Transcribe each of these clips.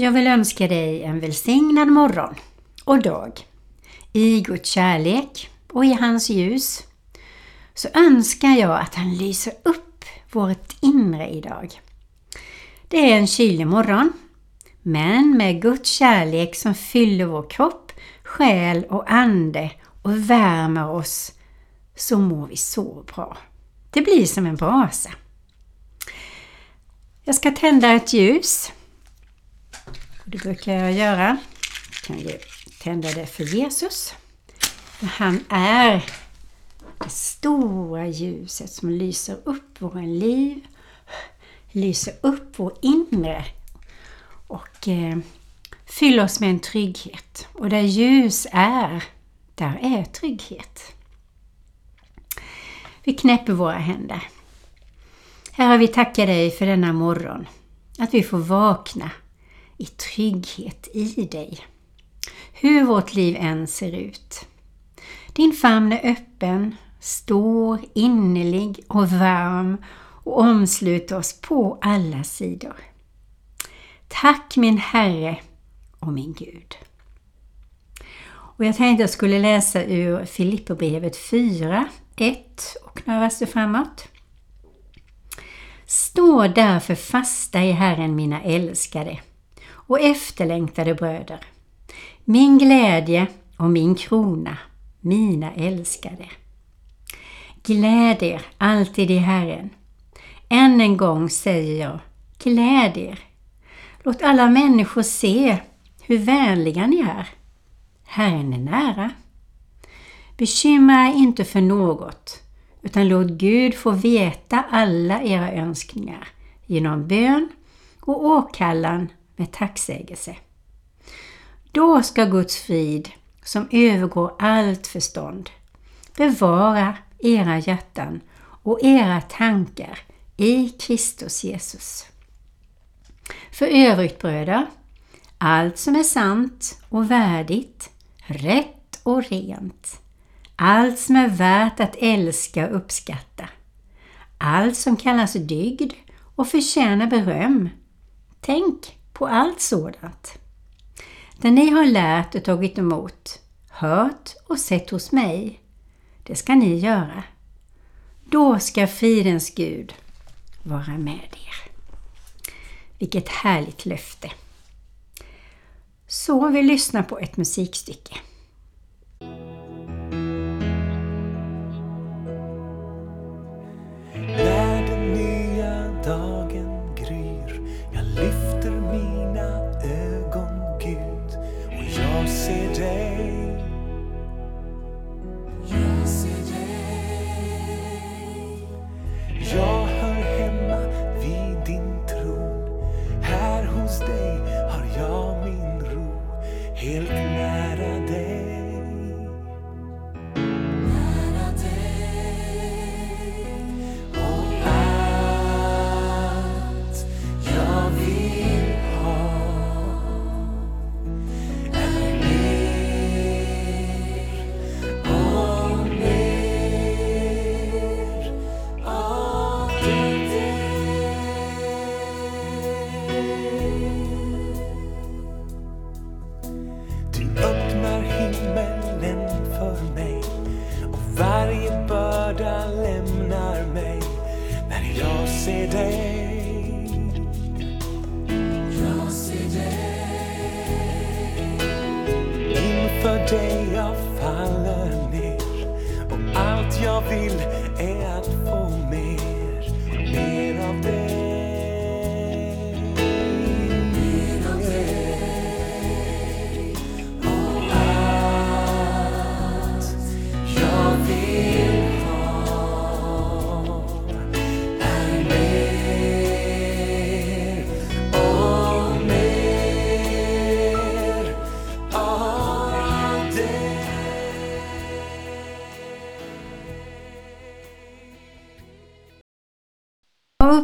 Jag vill önska dig en välsignad morgon och dag i Guds kärlek och i hans ljus. Så önskar jag att han lyser upp vårt inre idag. Det är en kylig morgon, men med Guds kärlek som fyller vår kropp, själ och ande och värmer oss så mår vi så bra. Det blir som en brasa. Jag ska tända ett ljus. Det brukar jag göra. Jag kan ju tända det för Jesus. Han är det stora ljuset som lyser upp våra liv, lyser upp vår inre och eh, fyller oss med en trygghet. Och där ljus är, där är trygghet. Vi knäpper våra händer. Herre, vi tackar dig för denna morgon. Att vi får vakna i trygghet i dig. Hur vårt liv än ser ut. Din famn är öppen, stor, innerlig och varm och omsluter oss på alla sidor. Tack min Herre och min Gud. Och jag tänkte jag skulle läsa ur Filipperbrevet 4, 1 och några verser framåt. Stå därför fasta i Herren mina älskade och efterlängtade bröder. Min glädje och min krona, mina älskade. Gläd er alltid i Herren. Än en gång säger jag, gläd er. Låt alla människor se hur vänliga ni är. Herren är nära. Bekymra er inte för något, utan låt Gud få veta alla era önskningar genom bön och åkallan med tacksägelse. Då ska Guds frid, som övergår allt förstånd, bevara era hjärtan och era tankar i Kristus Jesus. För övrigt bröder, allt som är sant och värdigt, rätt och rent, allt som är värt att älska och uppskatta, allt som kallas dygd och förtjänar beröm. Tänk på allt sådant. Det ni har lärt och tagit emot, hört och sett hos mig, det ska ni göra. Då ska fridens Gud vara med er. Vilket härligt löfte! Så vi lyssnar på ett musikstycke.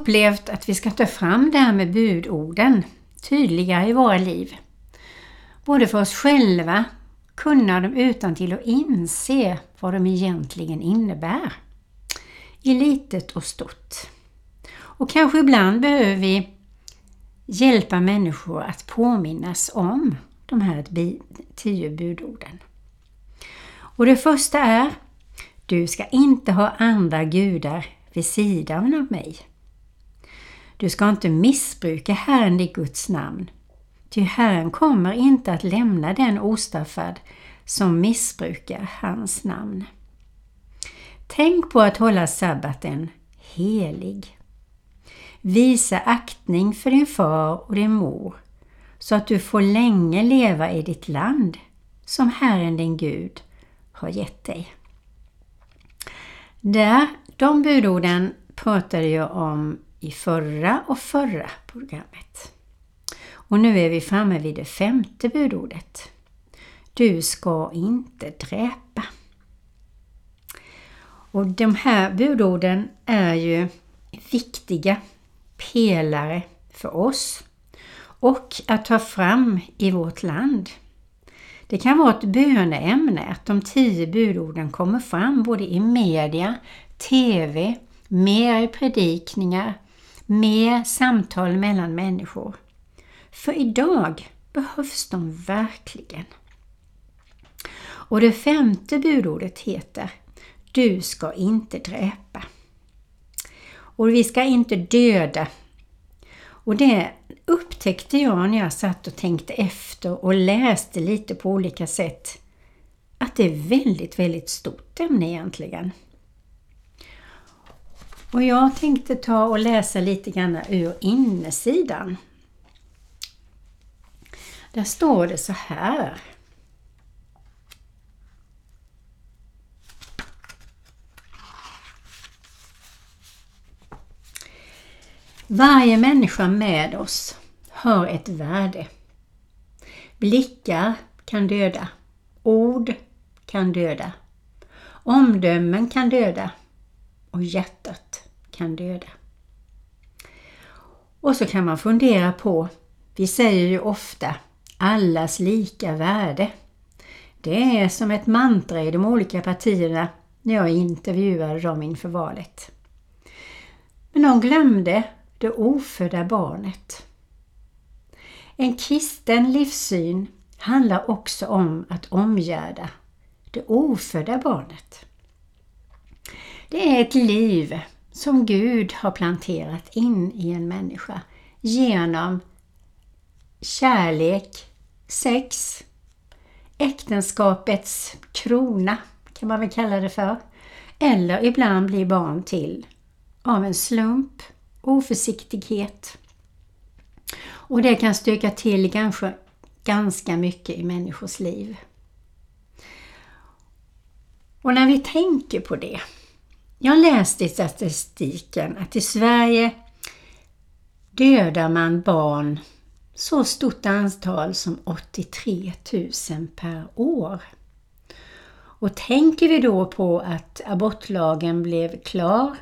Upplevt att vi ska ta fram det här med budorden tydligare i våra liv. Både för oss själva, kunna dem utan till och inse vad de egentligen innebär. I litet och stort. Och kanske ibland behöver vi hjälpa människor att påminnas om de här tio budorden. Och det första är Du ska inte ha andra gudar vid sidan av mig. Du ska inte missbruka Herren i Guds namn. Ty Herren kommer inte att lämna den ostraffad som missbrukar hans namn. Tänk på att hålla sabbaten helig. Visa aktning för din far och din mor så att du får länge leva i ditt land som Herren din Gud har gett dig. Där, de budorden pratade jag om i förra och förra programmet. Och nu är vi framme vid det femte budordet. Du ska inte dräpa. Och de här budorden är ju viktiga pelare för oss och att ta fram i vårt land. Det kan vara ett böneämne att de tio budorden kommer fram både i media, TV, mer i predikningar, mer samtal mellan människor. För idag behövs de verkligen. Och det femte budordet heter Du ska inte dräpa. Och vi ska inte döda. Och det upptäckte jag när jag satt och tänkte efter och läste lite på olika sätt att det är väldigt, väldigt stort ämne egentligen. Och jag tänkte ta och läsa lite grann ur insidan. Där står det så här. Varje människa med oss har ett värde. Blickar kan döda. Ord kan döda. Omdömen kan döda. Och hjärtat kan döda. Och så kan man fundera på, vi säger ju ofta allas lika värde. Det är som ett mantra i de olika partierna när jag intervjuade dem inför valet. Men de glömde det ofödda barnet. En kristen livssyn handlar också om att omgärda det ofödda barnet. Det är ett liv som Gud har planterat in i en människa genom kärlek, sex, äktenskapets krona kan man väl kalla det för. Eller ibland blir barn till av en slump, oförsiktighet. Och det kan stöka till kanske ganska mycket i människors liv. Och när vi tänker på det. Jag läste i statistiken att i Sverige dödar man barn så stort antal som 83 000 per år. Och tänker vi då på att abortlagen blev klar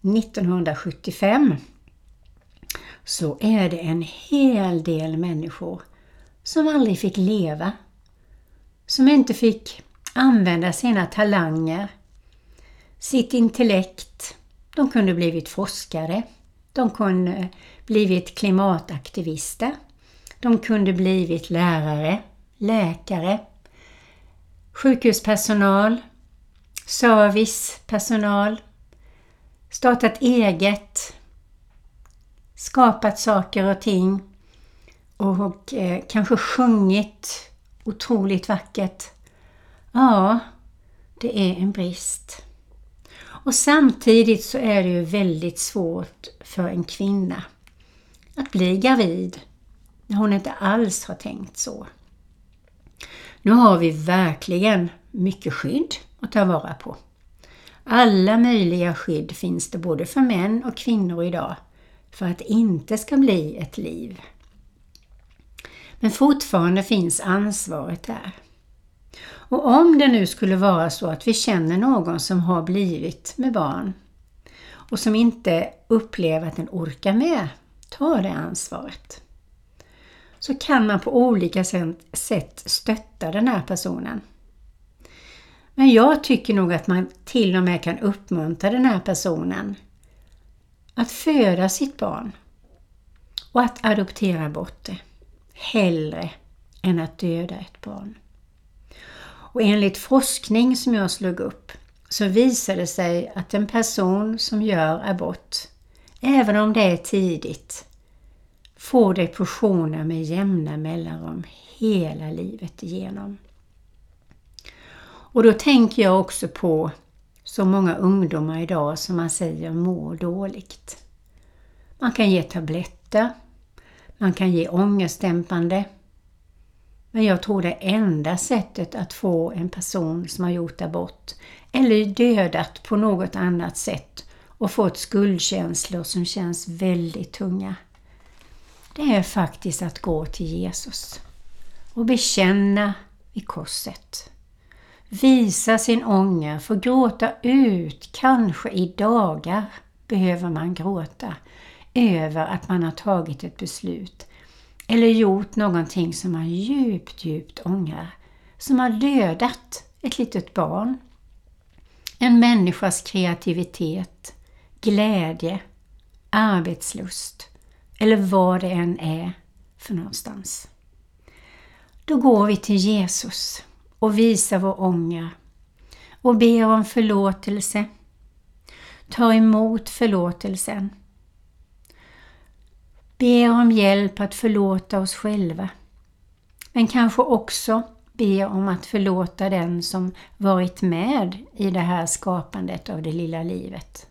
1975 så är det en hel del människor som aldrig fick leva, som inte fick använda sina talanger, sitt intellekt. De kunde blivit forskare, de kunde blivit klimataktivister, de kunde blivit lärare, läkare, sjukhuspersonal, servicepersonal, startat eget, skapat saker och ting och eh, kanske sjungit otroligt vackert. Ja, det är en brist. Och samtidigt så är det ju väldigt svårt för en kvinna att bli gravid när hon inte alls har tänkt så. Nu har vi verkligen mycket skydd att ta vara på. Alla möjliga skydd finns det både för män och kvinnor idag för att det inte ska bli ett liv. Men fortfarande finns ansvaret där. Och om det nu skulle vara så att vi känner någon som har blivit med barn och som inte upplever att den orkar med, ta det ansvaret. Så kan man på olika sätt stötta den här personen. Men jag tycker nog att man till och med kan uppmuntra den här personen att föda sitt barn och att adoptera bort det. Hellre än att döda ett barn. Och enligt forskning som jag slog upp så visar det sig att en person som gör abort, även om det är tidigt, får depressioner med jämna mellanrum hela livet igenom. Och då tänker jag också på så många ungdomar idag som man säger mår dåligt. Man kan ge tabletter, man kan ge ångestdämpande. Men jag tror det enda sättet att få en person som har gjort abort eller dödat på något annat sätt och fått skuldkänslor som känns väldigt tunga. Det är faktiskt att gå till Jesus och bekänna vid korset. Visa sin ånger, få gråta ut, kanske i dagar behöver man gråta över att man har tagit ett beslut eller gjort någonting som man djupt, djupt ångrar. Som har dödat ett litet barn. En människas kreativitet, glädje, arbetslust eller vad det än är för någonstans. Då går vi till Jesus och visar vår ånger och ber om förlåtelse. Ta emot förlåtelsen. Ber om hjälp att förlåta oss själva. Men kanske också ber om att förlåta den som varit med i det här skapandet av det lilla livet.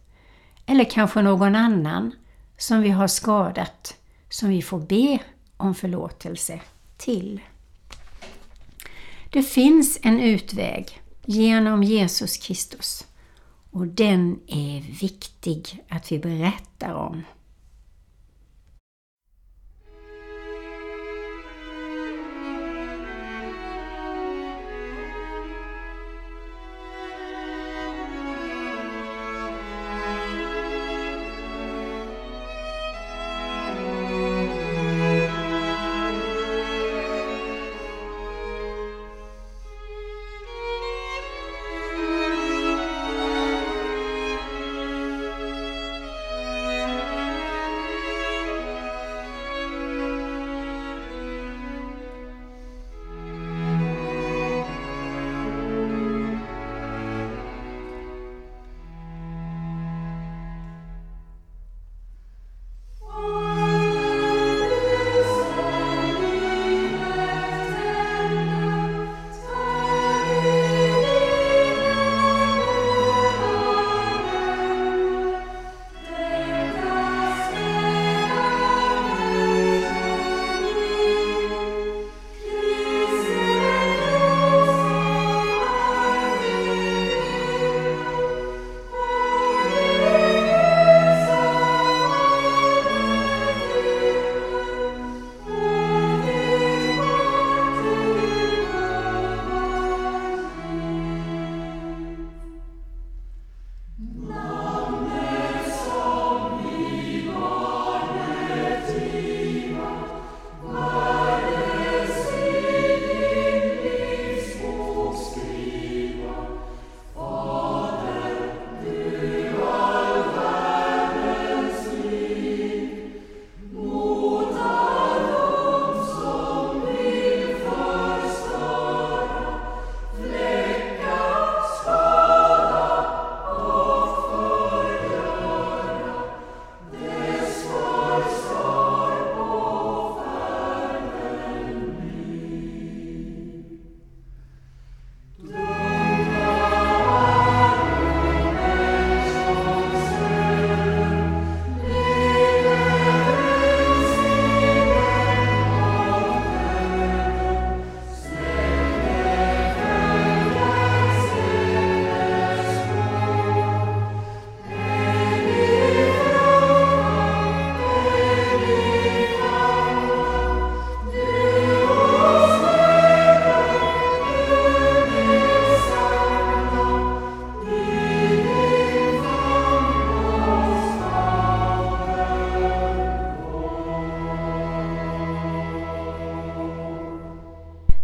Eller kanske någon annan som vi har skadat, som vi får be om förlåtelse till. Det finns en utväg genom Jesus Kristus och den är viktig att vi berättar om.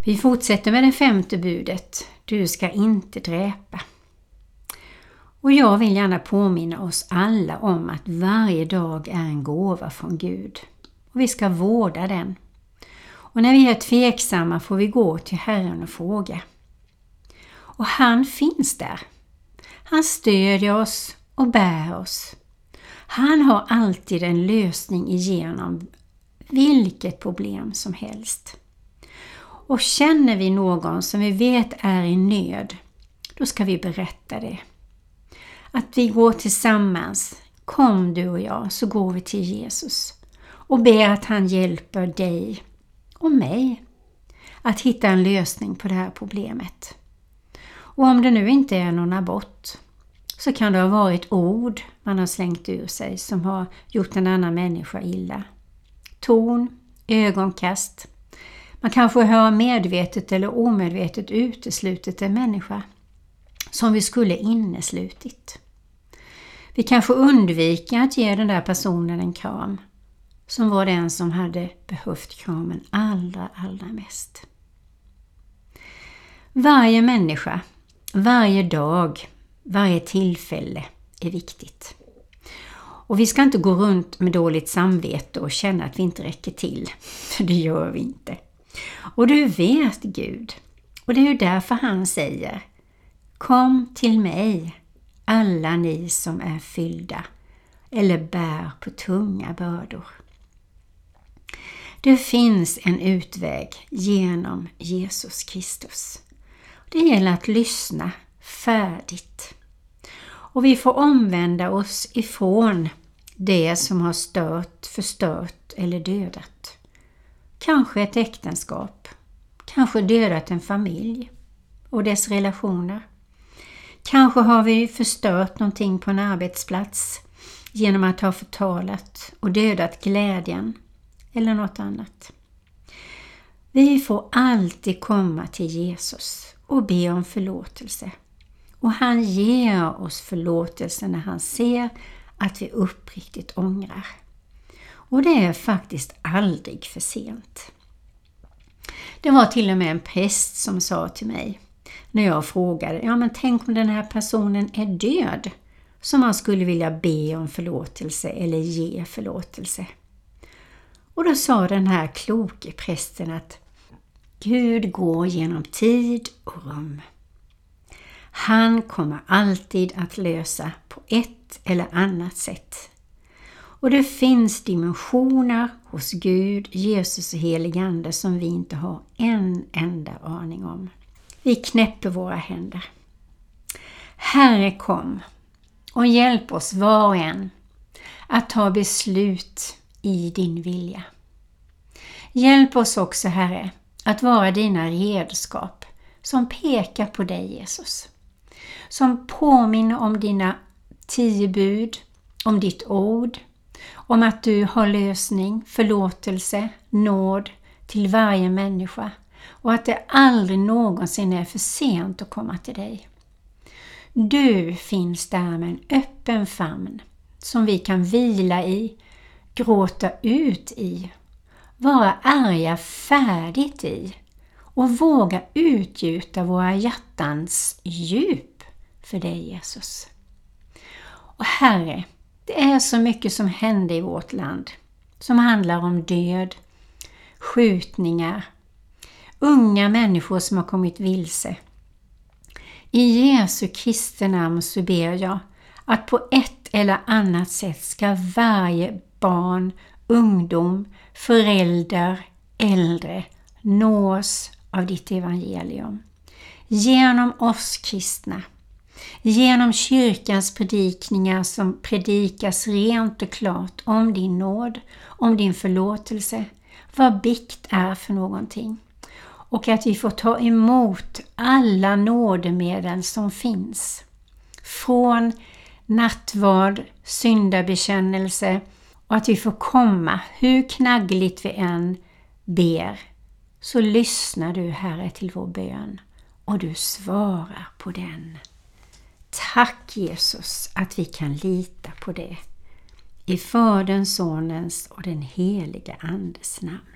Vi fortsätter med det femte budet. Du ska inte dräpa. Och jag vill gärna påminna oss alla om att varje dag är en gåva från Gud. och vi ska vårda den. Och när vi är tveksamma får vi gå till Herren och fråga. Och han finns där. Han stödjer oss och bär oss. Han har alltid en lösning igenom vilket problem som helst. Och känner vi någon som vi vet är i nöd, då ska vi berätta det. Att vi går tillsammans, kom du och jag, så går vi till Jesus och ber att han hjälper dig och mig att hitta en lösning på det här problemet. Och om det nu inte är någon abort så kan det ha varit ord man har slängt ur sig som har gjort en annan människa illa. Ton, ögonkast. Man kanske har medvetet eller omedvetet uteslutit en människa som vi skulle inneslutit. Vi kanske undviker att ge den där personen en kram som var den som hade behövt kramen allra, allra mest. Varje människa, varje dag, varje tillfälle är viktigt. Och vi ska inte gå runt med dåligt samvete och känna att vi inte räcker till, för det gör vi inte. Och du vet Gud, och det är ju därför han säger Kom till mig, alla ni som är fyllda eller bär på tunga bördor. Det finns en utväg genom Jesus Kristus. Det gäller att lyssna färdigt. Och vi får omvända oss ifrån det som har stört, förstört eller dödat. Kanske ett äktenskap, kanske dödat en familj och dess relationer. Kanske har vi förstört någonting på en arbetsplats genom att ha förtalat och dödat glädjen eller något annat. Vi får alltid komma till Jesus och be om förlåtelse. Och han ger oss förlåtelse när han ser att vi uppriktigt ångrar. Och det är faktiskt aldrig för sent. Det var till och med en präst som sa till mig när jag frågade, ja men tänk om den här personen är död som man skulle vilja be om förlåtelse eller ge förlåtelse. Och då sa den här kloke prästen att Gud går genom tid och rum. Han kommer alltid att lösa på ett eller annat sätt. Och det finns dimensioner hos Gud, Jesus och heligande som vi inte har en enda aning om. Vi knäpper våra händer. Herre kom och hjälp oss var och en att ta beslut i din vilja. Hjälp oss också Herre att vara dina redskap som pekar på dig Jesus. Som påminner om dina tio bud, om ditt ord, om att du har lösning, förlåtelse, nåd till varje människa och att det aldrig någonsin är för sent att komma till dig. Du finns där med en öppen famn som vi kan vila i, gråta ut i, vara arga färdigt i och våga utgjuta våra hjärtans djup för dig Jesus. Och Herre, det är så mycket som händer i vårt land som handlar om död, skjutningar, unga människor som har kommit vilse. I Jesu Kristi namn så ber jag att på ett eller annat sätt ska varje barn, ungdom, förälder, äldre nås av ditt evangelium. Genom oss kristna. Genom kyrkans predikningar som predikas rent och klart om din nåd, om din förlåtelse, vad bikt är för någonting och att vi får ta emot alla nådemedel som finns. Från nattvard, syndabekännelse och att vi får komma, hur knaggligt vi än ber, så lyssnar du Herre till vår bön och du svarar på den. Tack Jesus att vi kan lita på det. I Faderns, Sonens och den helige Andes namn.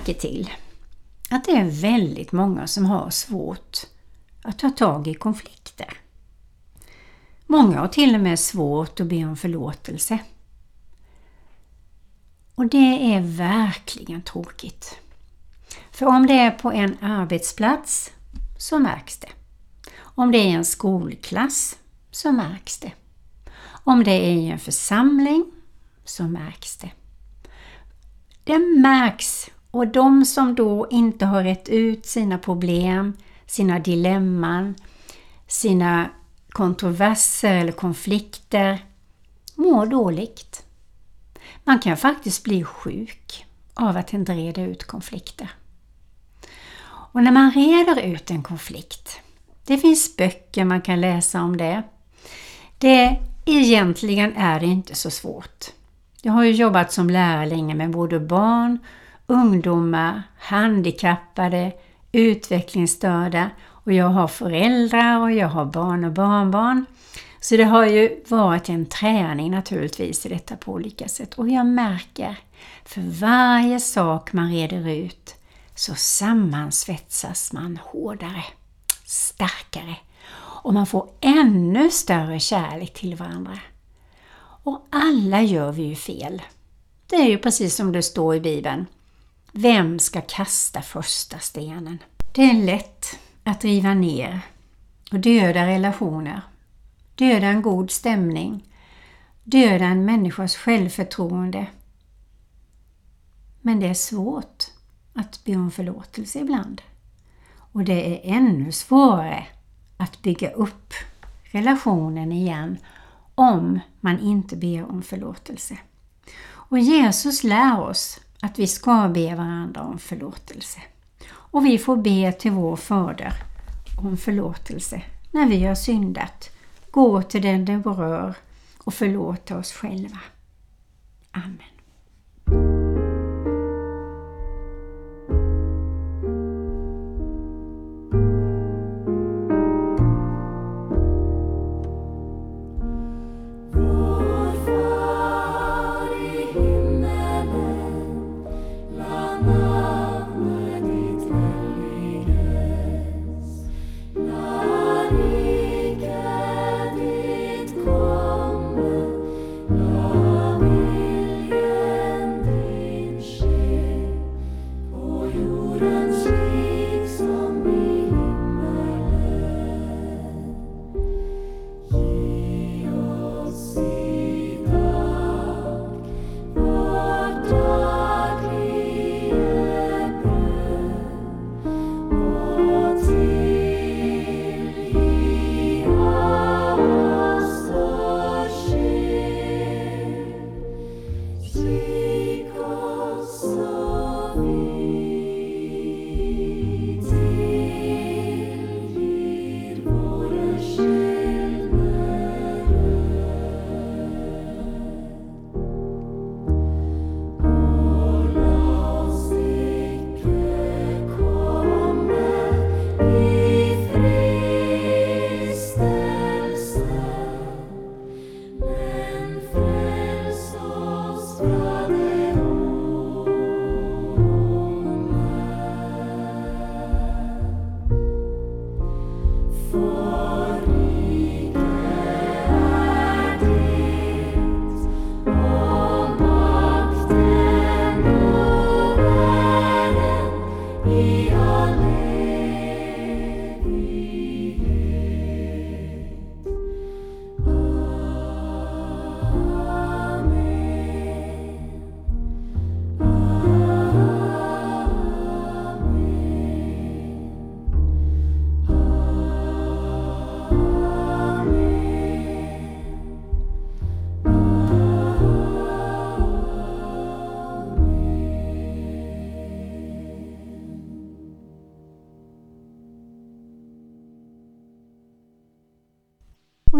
Märke till att det är väldigt många som har svårt att ta tag i konflikter. Många har till och med svårt att be om förlåtelse. Och det är verkligen tråkigt. För om det är på en arbetsplats så märks det. Om det är en skolklass så märks det. Om det är i en församling så märks det. Det märks och de som då inte har rätt ut sina problem, sina dilemman, sina kontroverser eller konflikter mår dåligt. Man kan faktiskt bli sjuk av att inte reda ut konflikter. Och när man reder ut en konflikt, det finns böcker man kan läsa om det. Det egentligen är det inte så svårt. Jag har ju jobbat som lärling med både barn, ungdomar, handikappade, utvecklingsstörda och jag har föräldrar och jag har barn och barnbarn. Så det har ju varit en träning naturligtvis i detta på olika sätt. Och jag märker, för varje sak man reder ut så sammansvetsas man hårdare, starkare och man får ännu större kärlek till varandra. Och alla gör vi ju fel. Det är ju precis som det står i Bibeln. Vem ska kasta första stenen? Det är lätt att riva ner och döda relationer, döda en god stämning, döda en människas självförtroende. Men det är svårt att be om förlåtelse ibland. Och det är ännu svårare att bygga upp relationen igen om man inte ber om förlåtelse. Och Jesus lär oss att vi ska be varandra om förlåtelse. Och vi får be till vår Fader om förlåtelse när vi har syndat. Gå till den det berör och förlåta oss själva. Amen.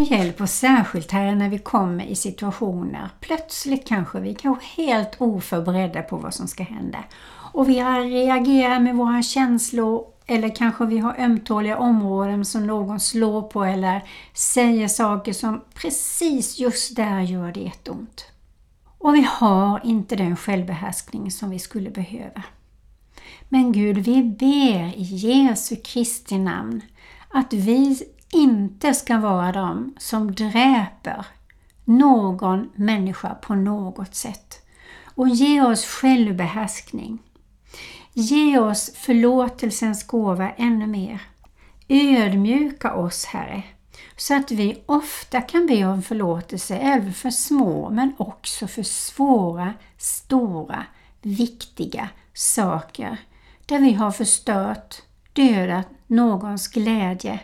Och hjälp oss särskilt Herre när vi kommer i situationer, plötsligt kanske vi kanske helt oförberedda på vad som ska hända. Och vi reagerar med våra känslor eller kanske vi har ömtåliga områden som någon slår på eller säger saker som precis just där gör det ont. Och vi har inte den självbehärskning som vi skulle behöva. Men Gud, vi ber i Jesu Kristi namn att vi inte ska vara de som dräper någon människa på något sätt. Och ge oss självbehärskning. Ge oss förlåtelsens gåva ännu mer. Ödmjuka oss, Herre, så att vi ofta kan be om förlåtelse även för små men också för svåra, stora, viktiga saker där vi har förstört, dödat någons glädje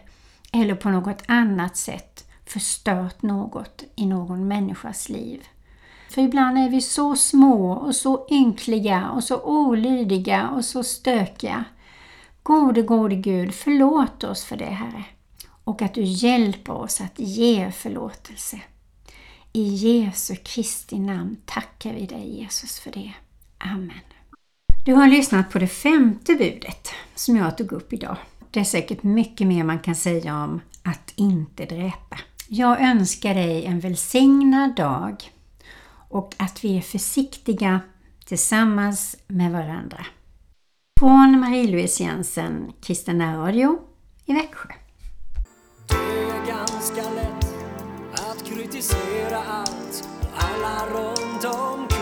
eller på något annat sätt förstört något i någon människas liv. För ibland är vi så små och så ynkliga och så olydiga och så stökiga. Gode, gode Gud, förlåt oss för det, Herre. Och att du hjälper oss att ge förlåtelse. I Jesu Kristi namn tackar vi dig Jesus för det. Amen. Du har lyssnat på det femte budet som jag tog upp idag. Det är säkert mycket mer man kan säga om att inte dräpa. Jag önskar dig en välsignad dag och att vi är försiktiga tillsammans med varandra. Från Marie-Louise Jensen, Kristina Radio i Växjö. Det är ganska lätt att kritisera allt och alla runt omkring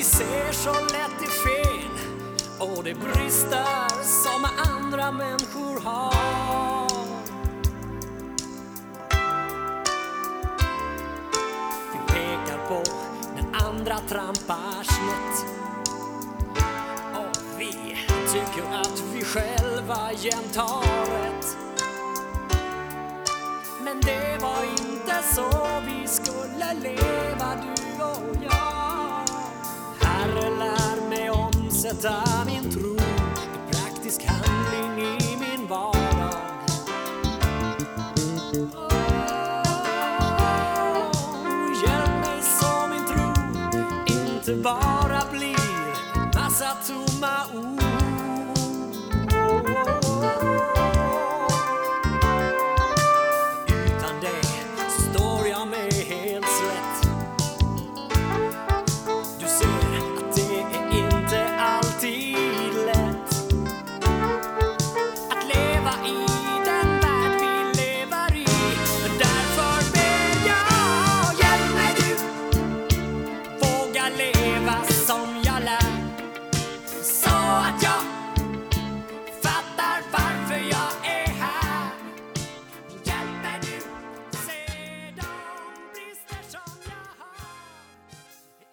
vi ser så lätt det fel och det brister som andra människor har. Vi pekar på när andra trampar snett och vi tycker att vi själva jämt har rätt. Men det var inte så vi skulle leva du och jag. Omsätta min tro i praktisk handling i min vardag. Oh, Hjälp mig så min tro inte bara